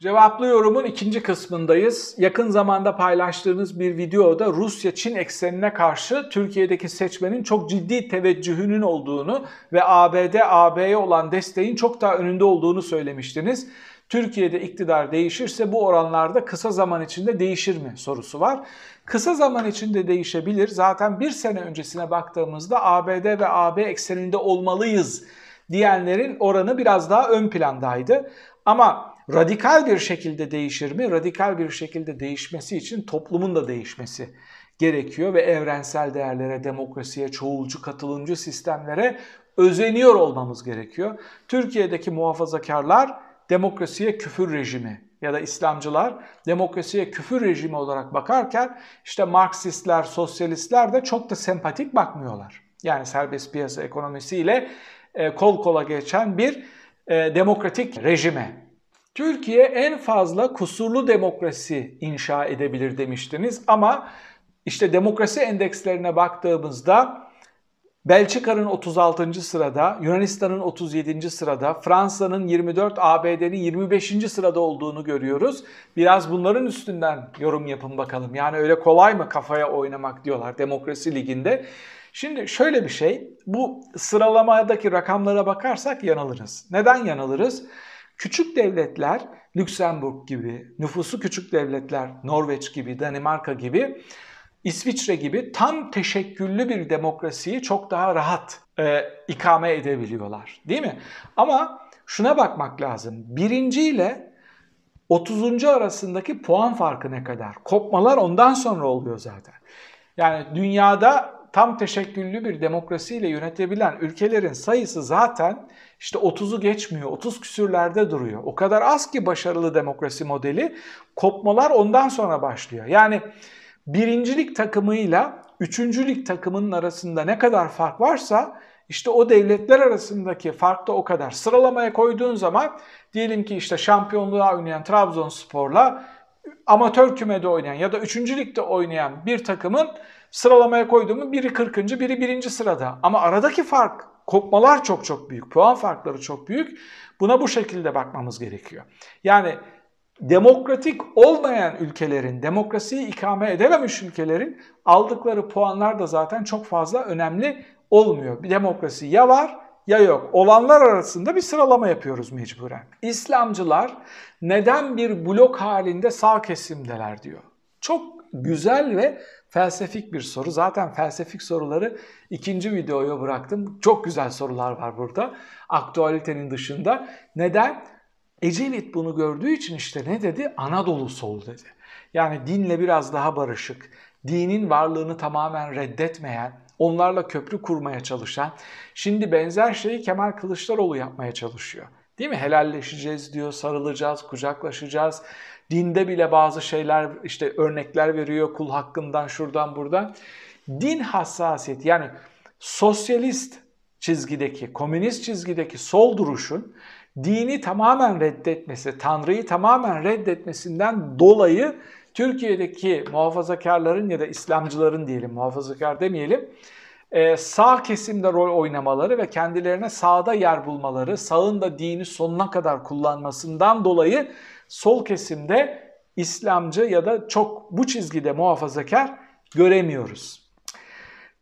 Cevaplı yorumun ikinci kısmındayız. Yakın zamanda paylaştığınız bir videoda Rusya-Çin eksenine karşı Türkiye'deki seçmenin çok ciddi teveccühünün olduğunu ve ABD-AB'ye olan desteğin çok daha önünde olduğunu söylemiştiniz. Türkiye'de iktidar değişirse bu oranlarda kısa zaman içinde değişir mi sorusu var. Kısa zaman içinde değişebilir. Zaten bir sene öncesine baktığımızda ABD ve AB ekseninde olmalıyız diyenlerin oranı biraz daha ön plandaydı. Ama radikal bir şekilde değişir mi? Radikal bir şekilde değişmesi için toplumun da değişmesi gerekiyor ve evrensel değerlere, demokrasiye, çoğulcu, katılımcı sistemlere özeniyor olmamız gerekiyor. Türkiye'deki muhafazakarlar demokrasiye küfür rejimi ya da İslamcılar demokrasiye küfür rejimi olarak bakarken işte Marksistler, sosyalistler de çok da sempatik bakmıyorlar. Yani serbest piyasa ekonomisiyle kol kola geçen bir e, demokratik rejime. Türkiye en fazla kusurlu demokrasi inşa edebilir demiştiniz ama işte demokrasi endekslerine baktığımızda Belçika'nın 36. sırada, Yunanistan'ın 37. sırada, Fransa'nın 24, ABD'nin 25. sırada olduğunu görüyoruz. Biraz bunların üstünden yorum yapın bakalım. Yani öyle kolay mı kafaya oynamak diyorlar demokrasi liginde. Şimdi şöyle bir şey, bu sıralamadaki rakamlara bakarsak yanılırız. Neden yanılırız? Küçük devletler, Lüksemburg gibi, nüfusu küçük devletler, Norveç gibi, Danimarka gibi, İsviçre gibi tam teşekküllü bir demokrasiyi çok daha rahat e, ikame edebiliyorlar. Değil mi? Ama şuna bakmak lazım. Birinci ile 30. arasındaki puan farkı ne kadar? Kopmalar ondan sonra oluyor zaten. Yani dünyada tam teşekküllü bir demokrasiyle yönetebilen ülkelerin sayısı zaten işte 30'u geçmiyor. 30 küsürlerde duruyor. O kadar az ki başarılı demokrasi modeli. Kopmalar ondan sonra başlıyor. Yani birincilik takımıyla üçüncülük takımının arasında ne kadar fark varsa işte o devletler arasındaki fark da o kadar. Sıralamaya koyduğun zaman diyelim ki işte şampiyonluğa oynayan Trabzonspor'la amatör kümede oynayan ya da üçüncü ligde oynayan bir takımın sıralamaya koyduğumu biri 40. biri 1. sırada. Ama aradaki fark, kopmalar çok çok büyük, puan farkları çok büyük. Buna bu şekilde bakmamız gerekiyor. Yani demokratik olmayan ülkelerin, demokrasiyi ikame edememiş ülkelerin aldıkları puanlar da zaten çok fazla önemli olmuyor. Bir demokrasi ya var ya yok. Olanlar arasında bir sıralama yapıyoruz mecburen. İslamcılar neden bir blok halinde sağ kesimdeler diyor. Çok güzel ve felsefik bir soru. Zaten felsefik soruları ikinci videoya bıraktım. Çok güzel sorular var burada. Aktualitenin dışında. Neden? Ecevit bunu gördüğü için işte ne dedi? Anadolu sol dedi. Yani dinle biraz daha barışık, dinin varlığını tamamen reddetmeyen, onlarla köprü kurmaya çalışan, şimdi benzer şeyi Kemal Kılıçdaroğlu yapmaya çalışıyor. Değil mi? Helalleşeceğiz diyor, sarılacağız, kucaklaşacağız. Dinde bile bazı şeyler işte örnekler veriyor kul hakkından şuradan buradan. Din hassasiyeti yani sosyalist çizgideki, komünist çizgideki sol duruşun dini tamamen reddetmesi, Tanrı'yı tamamen reddetmesinden dolayı Türkiye'deki muhafazakarların ya da İslamcıların diyelim, muhafazakar demeyelim, e, sağ kesimde rol oynamaları ve kendilerine sağda yer bulmaları, sağın da dini sonuna kadar kullanmasından dolayı sol kesimde İslamcı ya da çok bu çizgide muhafazakar göremiyoruz.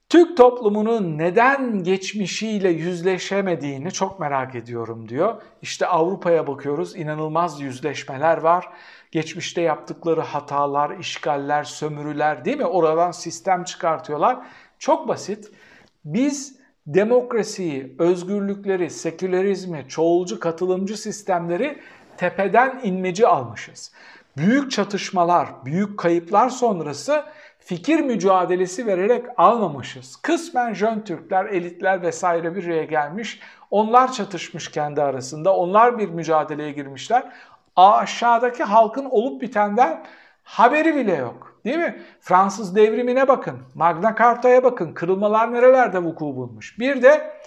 Türk toplumunun neden geçmişiyle yüzleşemediğini çok merak ediyorum diyor. İşte Avrupa'ya bakıyoruz inanılmaz yüzleşmeler var. Geçmişte yaptıkları hatalar, işgaller, sömürüler değil mi? Oradan sistem çıkartıyorlar. Çok basit. Biz demokrasiyi, özgürlükleri, sekülerizmi, çoğulcu katılımcı sistemleri tepeden inmeci almışız. Büyük çatışmalar, büyük kayıplar sonrası fikir mücadelesi vererek almamışız. Kısmen Jön Türkler, elitler vesaire bir araya gelmiş. Onlar çatışmış kendi arasında. Onlar bir mücadeleye girmişler. Aşağıdaki halkın olup bitenden haberi bile yok. Değil mi? Fransız devrimine bakın. Magna Carta'ya bakın. Kırılmalar nerelerde vuku bulmuş. Bir de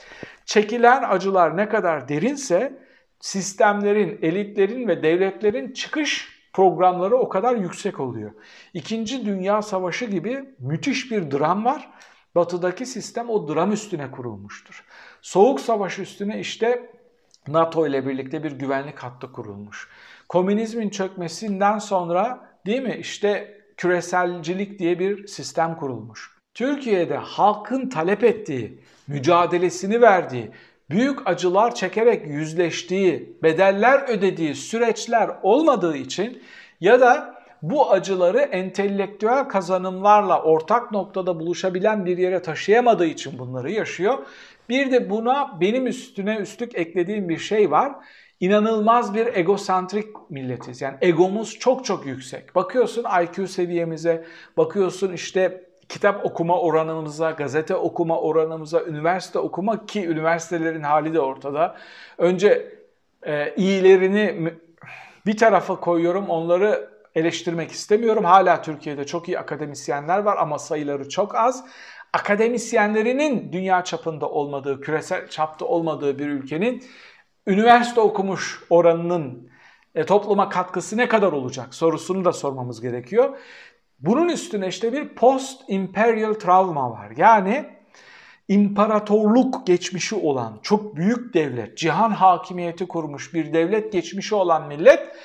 çekilen acılar ne kadar derinse sistemlerin, elitlerin ve devletlerin çıkış programları o kadar yüksek oluyor. İkinci Dünya Savaşı gibi müthiş bir dram var. Batıdaki sistem o dram üstüne kurulmuştur. Soğuk Savaş üstüne işte NATO ile birlikte bir güvenlik hattı kurulmuş. Komünizmin çökmesinden sonra değil mi işte küreselcilik diye bir sistem kurulmuş. Türkiye'de halkın talep ettiği, mücadelesini verdiği, büyük acılar çekerek yüzleştiği, bedeller ödediği süreçler olmadığı için ya da bu acıları entelektüel kazanımlarla ortak noktada buluşabilen bir yere taşıyamadığı için bunları yaşıyor. Bir de buna benim üstüne üstlük eklediğim bir şey var. İnanılmaz bir egosantrik milletiz. Yani egomuz çok çok yüksek. Bakıyorsun IQ seviyemize, bakıyorsun işte kitap okuma oranımıza, gazete okuma oranımıza, üniversite okuma ki üniversitelerin hali de ortada. Önce e, iyilerini bir tarafa koyuyorum, onları eleştirmek istemiyorum. Hala Türkiye'de çok iyi akademisyenler var ama sayıları çok az. Akademisyenlerinin dünya çapında olmadığı, küresel çapta olmadığı bir ülkenin üniversite okumuş oranının e, topluma katkısı ne kadar olacak sorusunu da sormamız gerekiyor. Bunun üstüne işte bir post-imperial travma var. Yani imparatorluk geçmişi olan, çok büyük devlet, cihan hakimiyeti kurmuş bir devlet geçmişi olan millet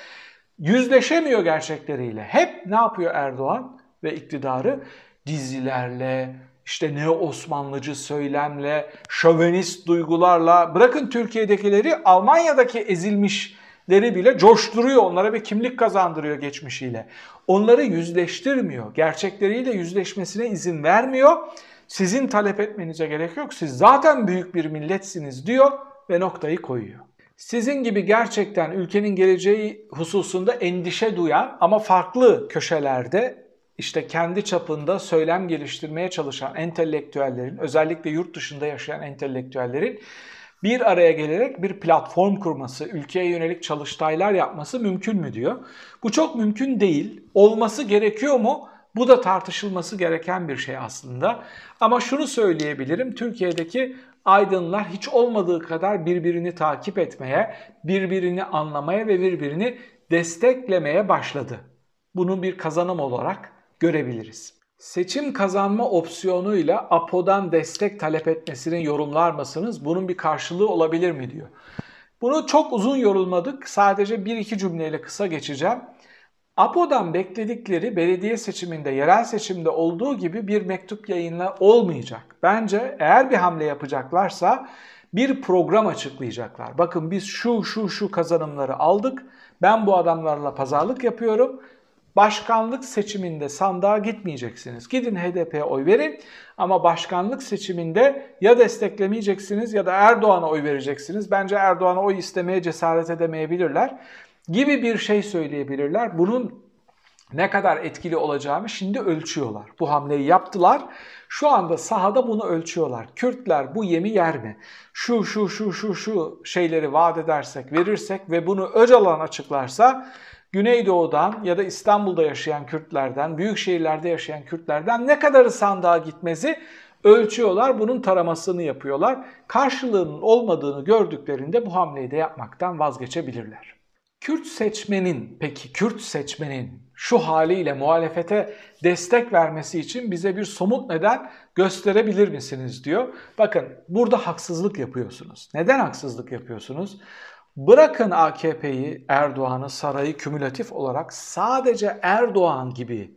yüzleşemiyor gerçekleriyle. Hep ne yapıyor Erdoğan ve iktidarı? Dizilerle, işte ne Osmanlıcı söylemle, şövenist duygularla, bırakın Türkiye'dekileri Almanya'daki ezilmişleri bile coşturuyor, onlara bir kimlik kazandırıyor geçmişiyle. Onları yüzleştirmiyor, gerçekleriyle yüzleşmesine izin vermiyor. Sizin talep etmenize gerek yok, siz zaten büyük bir milletsiniz diyor ve noktayı koyuyor. Sizin gibi gerçekten ülkenin geleceği hususunda endişe duyan ama farklı köşelerde işte kendi çapında söylem geliştirmeye çalışan entelektüellerin, özellikle yurt dışında yaşayan entelektüellerin bir araya gelerek bir platform kurması, ülkeye yönelik çalıştaylar yapması mümkün mü diyor. Bu çok mümkün değil. Olması gerekiyor mu? Bu da tartışılması gereken bir şey aslında. Ama şunu söyleyebilirim. Türkiye'deki aydınlar hiç olmadığı kadar birbirini takip etmeye, birbirini anlamaya ve birbirini desteklemeye başladı. Bunun bir kazanım olarak görebiliriz. Seçim kazanma opsiyonuyla APO'dan destek talep etmesini yorumlar mısınız? Bunun bir karşılığı olabilir mi diyor. Bunu çok uzun yorulmadık. Sadece bir iki cümleyle kısa geçeceğim. APO'dan bekledikleri belediye seçiminde, yerel seçimde olduğu gibi bir mektup yayınla olmayacak. Bence eğer bir hamle yapacaklarsa bir program açıklayacaklar. Bakın biz şu şu şu kazanımları aldık. Ben bu adamlarla pazarlık yapıyorum. Başkanlık seçiminde sandığa gitmeyeceksiniz. Gidin HDP'ye oy verin ama başkanlık seçiminde ya desteklemeyeceksiniz ya da Erdoğan'a oy vereceksiniz. Bence Erdoğan'a oy istemeye cesaret edemeyebilirler gibi bir şey söyleyebilirler. Bunun ne kadar etkili olacağını şimdi ölçüyorlar. Bu hamleyi yaptılar. Şu anda sahada bunu ölçüyorlar. Kürtler bu yemi yer mi? Şu şu şu şu şu şeyleri vaat edersek, verirsek ve bunu Öcalan açıklarsa Güneydoğu'dan ya da İstanbul'da yaşayan Kürtlerden, büyük şehirlerde yaşayan Kürtlerden ne kadarı sandığa gitmezi ölçüyorlar. Bunun taramasını yapıyorlar. Karşılığının olmadığını gördüklerinde bu hamleyi de yapmaktan vazgeçebilirler. Kürt seçmenin, peki Kürt seçmenin şu haliyle muhalefete destek vermesi için bize bir somut neden gösterebilir misiniz diyor. Bakın burada haksızlık yapıyorsunuz. Neden haksızlık yapıyorsunuz? Bırakın AKP'yi, Erdoğan'ı, sarayı kümülatif olarak sadece Erdoğan gibi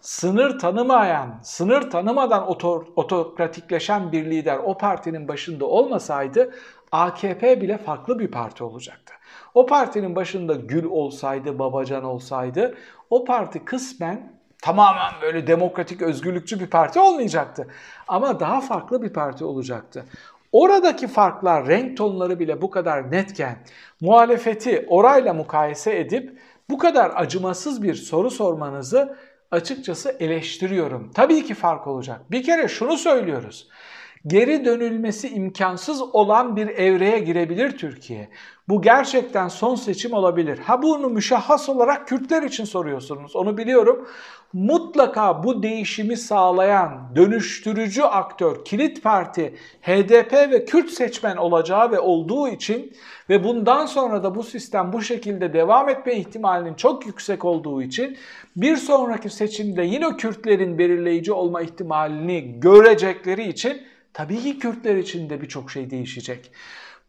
sınır tanımayan, sınır tanımadan otor, otokratikleşen bir lider o partinin başında olmasaydı AKP bile farklı bir parti olacaktı. O partinin başında Gül olsaydı, Babacan olsaydı o parti kısmen tamamen böyle demokratik, özgürlükçü bir parti olmayacaktı. Ama daha farklı bir parti olacaktı. Oradaki farklar, renk tonları bile bu kadar netken muhalefeti orayla mukayese edip bu kadar acımasız bir soru sormanızı açıkçası eleştiriyorum. Tabii ki fark olacak. Bir kere şunu söylüyoruz. Geri dönülmesi imkansız olan bir evreye girebilir Türkiye. Bu gerçekten son seçim olabilir. Ha bunu müşahhas olarak Kürtler için soruyorsunuz. Onu biliyorum. Mutlaka bu değişimi sağlayan dönüştürücü aktör, kilit parti, HDP ve Kürt seçmen olacağı ve olduğu için ve bundan sonra da bu sistem bu şekilde devam etme ihtimalinin çok yüksek olduğu için bir sonraki seçimde yine Kürtlerin belirleyici olma ihtimalini görecekleri için tabii ki Kürtler için de birçok şey değişecek.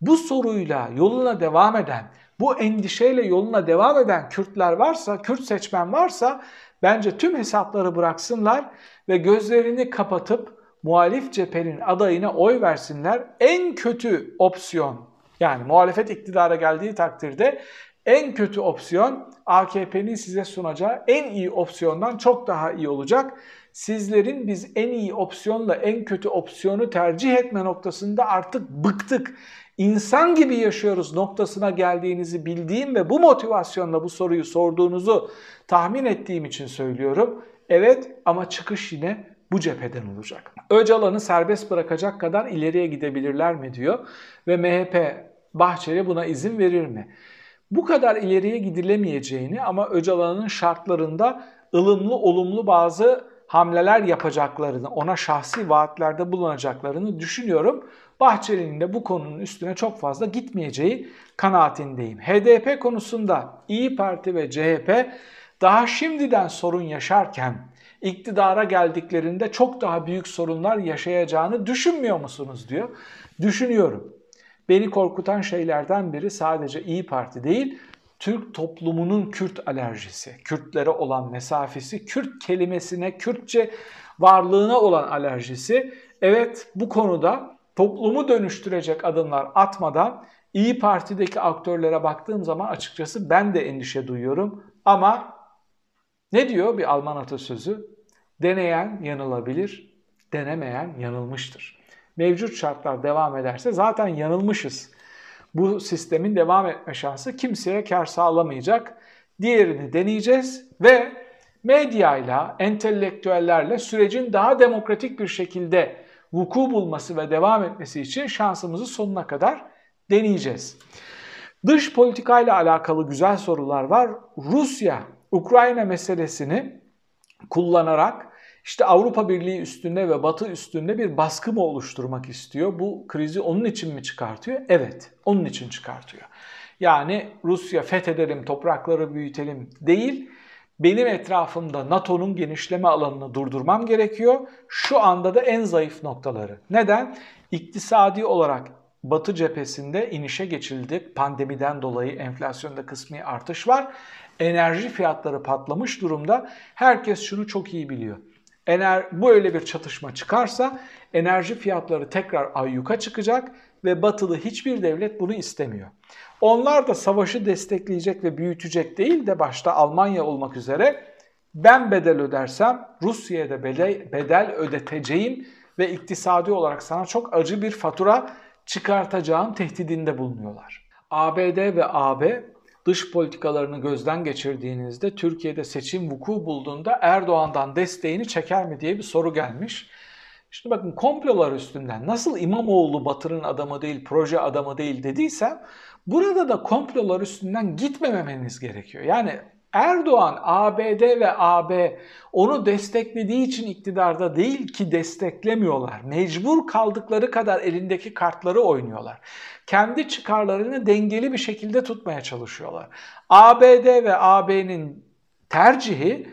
Bu soruyla yoluna devam eden, bu endişeyle yoluna devam eden Kürtler varsa, Kürt seçmen varsa bence tüm hesapları bıraksınlar ve gözlerini kapatıp muhalif cephenin adayına oy versinler. En kötü opsiyon yani muhalefet iktidara geldiği takdirde en kötü opsiyon AKP'nin size sunacağı en iyi opsiyondan çok daha iyi olacak. Sizlerin biz en iyi opsiyonla en kötü opsiyonu tercih etme noktasında artık bıktık. İnsan gibi yaşıyoruz noktasına geldiğinizi bildiğim ve bu motivasyonla bu soruyu sorduğunuzu tahmin ettiğim için söylüyorum. Evet ama çıkış yine bu cepheden olacak. Öcalan'ı serbest bırakacak kadar ileriye gidebilirler mi diyor ve MHP Bahçeli buna izin verir mi? Bu kadar ileriye gidilemeyeceğini ama Öcalan'ın şartlarında ılımlı olumlu bazı hamleler yapacaklarını, ona şahsi vaatlerde bulunacaklarını düşünüyorum. Bahçeli'nin de bu konunun üstüne çok fazla gitmeyeceği kanaatindeyim. HDP konusunda İyi Parti ve CHP daha şimdiden sorun yaşarken iktidara geldiklerinde çok daha büyük sorunlar yaşayacağını düşünmüyor musunuz diyor. Düşünüyorum. Beni korkutan şeylerden biri sadece İyi Parti değil, Türk toplumunun Kürt alerjisi, Kürtlere olan mesafesi, Kürt kelimesine, Kürtçe varlığına olan alerjisi. Evet bu konuda toplumu dönüştürecek adımlar atmadan İyi Parti'deki aktörlere baktığım zaman açıkçası ben de endişe duyuyorum. Ama ne diyor bir Alman atasözü? Deneyen yanılabilir, denemeyen yanılmıştır mevcut şartlar devam ederse zaten yanılmışız. Bu sistemin devam etme şansı kimseye kar sağlamayacak. Diğerini deneyeceğiz ve medyayla, entelektüellerle sürecin daha demokratik bir şekilde vuku bulması ve devam etmesi için şansımızı sonuna kadar deneyeceğiz. Dış politikayla alakalı güzel sorular var. Rusya, Ukrayna meselesini kullanarak işte Avrupa Birliği üstünde ve Batı üstünde bir baskı mı oluşturmak istiyor? Bu krizi onun için mi çıkartıyor? Evet, onun için çıkartıyor. Yani Rusya fethedelim, toprakları büyütelim değil, benim etrafımda NATO'nun genişleme alanını durdurmam gerekiyor. Şu anda da en zayıf noktaları. Neden? İktisadi olarak Batı cephesinde inişe geçildi. Pandemiden dolayı enflasyonda kısmi artış var. Enerji fiyatları patlamış durumda. Herkes şunu çok iyi biliyor. Ener bu öyle bir çatışma çıkarsa enerji fiyatları tekrar ayyuka çıkacak ve batılı hiçbir devlet bunu istemiyor. Onlar da savaşı destekleyecek ve büyütecek değil de başta Almanya olmak üzere ben bedel ödersem Rusya'ya da bedel, bedel ödeteceğim ve iktisadi olarak sana çok acı bir fatura çıkartacağım tehdidinde bulunuyorlar. ABD ve AB dış politikalarını gözden geçirdiğinizde Türkiye'de seçim vuku bulduğunda Erdoğan'dan desteğini çeker mi diye bir soru gelmiş. Şimdi bakın komplolar üstünden nasıl İmamoğlu Batı'nın adamı değil, proje adamı değil dediysem burada da komplolar üstünden gitmememeniz gerekiyor. Yani Erdoğan ABD ve AB onu desteklediği için iktidarda değil ki desteklemiyorlar. Mecbur kaldıkları kadar elindeki kartları oynuyorlar. Kendi çıkarlarını dengeli bir şekilde tutmaya çalışıyorlar. ABD ve AB'nin tercihi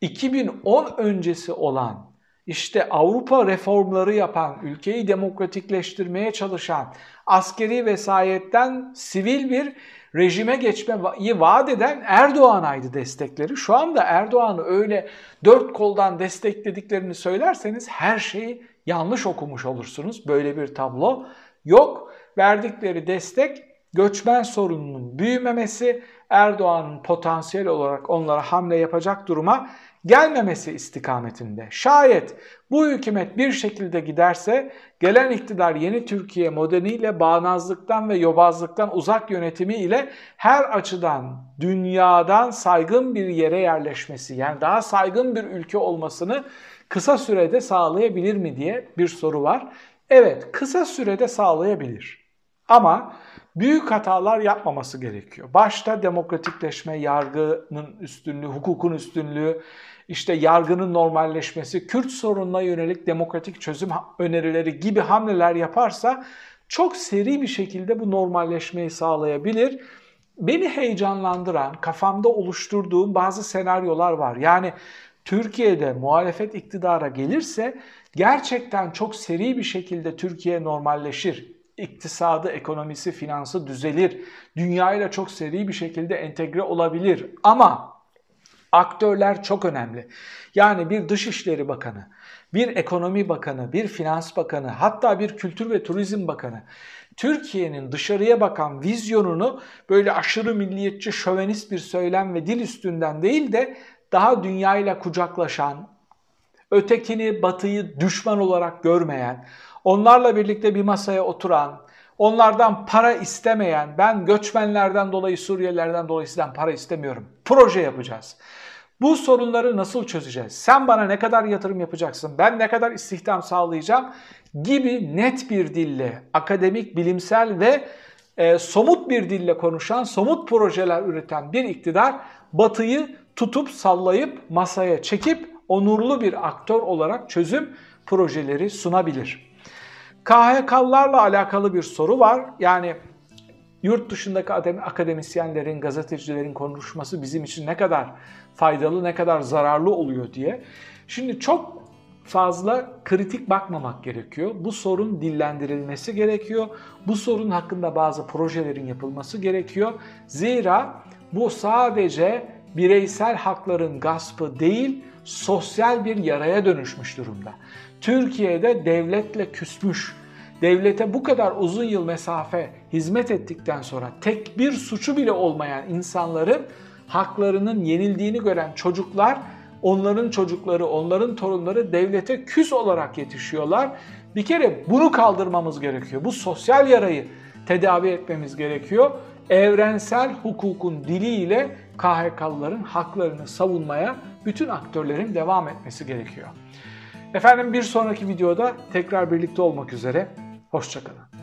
2010 öncesi olan işte Avrupa reformları yapan, ülkeyi demokratikleştirmeye çalışan, askeri vesayetten sivil bir rejime geçmeyi vaat eden Erdoğan'aydı destekleri. Şu anda Erdoğan'ı öyle dört koldan desteklediklerini söylerseniz her şeyi yanlış okumuş olursunuz. Böyle bir tablo yok. Verdikleri destek göçmen sorununun büyümemesi, Erdoğan'ın potansiyel olarak onlara hamle yapacak duruma gelmemesi istikametinde. Şayet bu hükümet bir şekilde giderse gelen iktidar yeni Türkiye modeliyle bağnazlıktan ve yobazlıktan uzak yönetimi ile her açıdan dünyadan saygın bir yere yerleşmesi yani daha saygın bir ülke olmasını kısa sürede sağlayabilir mi diye bir soru var. Evet kısa sürede sağlayabilir. Ama büyük hatalar yapmaması gerekiyor. Başta demokratikleşme, yargının üstünlüğü, hukukun üstünlüğü, işte yargının normalleşmesi, Kürt sorununa yönelik demokratik çözüm önerileri gibi hamleler yaparsa çok seri bir şekilde bu normalleşmeyi sağlayabilir. Beni heyecanlandıran, kafamda oluşturduğum bazı senaryolar var. Yani Türkiye'de muhalefet iktidara gelirse gerçekten çok seri bir şekilde Türkiye normalleşir. İktisadı, ekonomisi, finansı düzelir. Dünyayla çok seri bir şekilde entegre olabilir. Ama aktörler çok önemli. Yani bir Dışişleri Bakanı, bir Ekonomi Bakanı, bir Finans Bakanı, hatta bir Kültür ve Turizm Bakanı Türkiye'nin dışarıya bakan vizyonunu böyle aşırı milliyetçi, şövenist bir söylem ve dil üstünden değil de daha dünyayla kucaklaşan, ötekini, batıyı düşman olarak görmeyen, onlarla birlikte bir masaya oturan, onlardan para istemeyen, ben göçmenlerden dolayı, Suriyelilerden dolayı sizden para istemiyorum. Proje yapacağız. Bu sorunları nasıl çözeceğiz? Sen bana ne kadar yatırım yapacaksın? Ben ne kadar istihdam sağlayacağım? Gibi net bir dille, akademik, bilimsel ve e, somut bir dille konuşan, somut projeler üreten bir iktidar Batı'yı tutup sallayıp masaya çekip onurlu bir aktör olarak çözüm projeleri sunabilir. KHK'larla alakalı bir soru var. Yani yurt dışındaki akademisyenlerin, gazetecilerin konuşması bizim için ne kadar faydalı, ne kadar zararlı oluyor diye. Şimdi çok fazla kritik bakmamak gerekiyor. Bu sorun dillendirilmesi gerekiyor. Bu sorun hakkında bazı projelerin yapılması gerekiyor. Zira bu sadece bireysel hakların gaspı değil, sosyal bir yaraya dönüşmüş durumda. Türkiye'de devletle küsmüş, devlete bu kadar uzun yıl mesafe hizmet ettikten sonra tek bir suçu bile olmayan insanların haklarının yenildiğini gören çocuklar, onların çocukları, onların torunları devlete küs olarak yetişiyorlar. Bir kere bunu kaldırmamız gerekiyor. Bu sosyal yarayı tedavi etmemiz gerekiyor. Evrensel hukukun diliyle KHK'lıların haklarını savunmaya bütün aktörlerin devam etmesi gerekiyor. Efendim bir sonraki videoda tekrar birlikte olmak üzere. Hoşçakalın.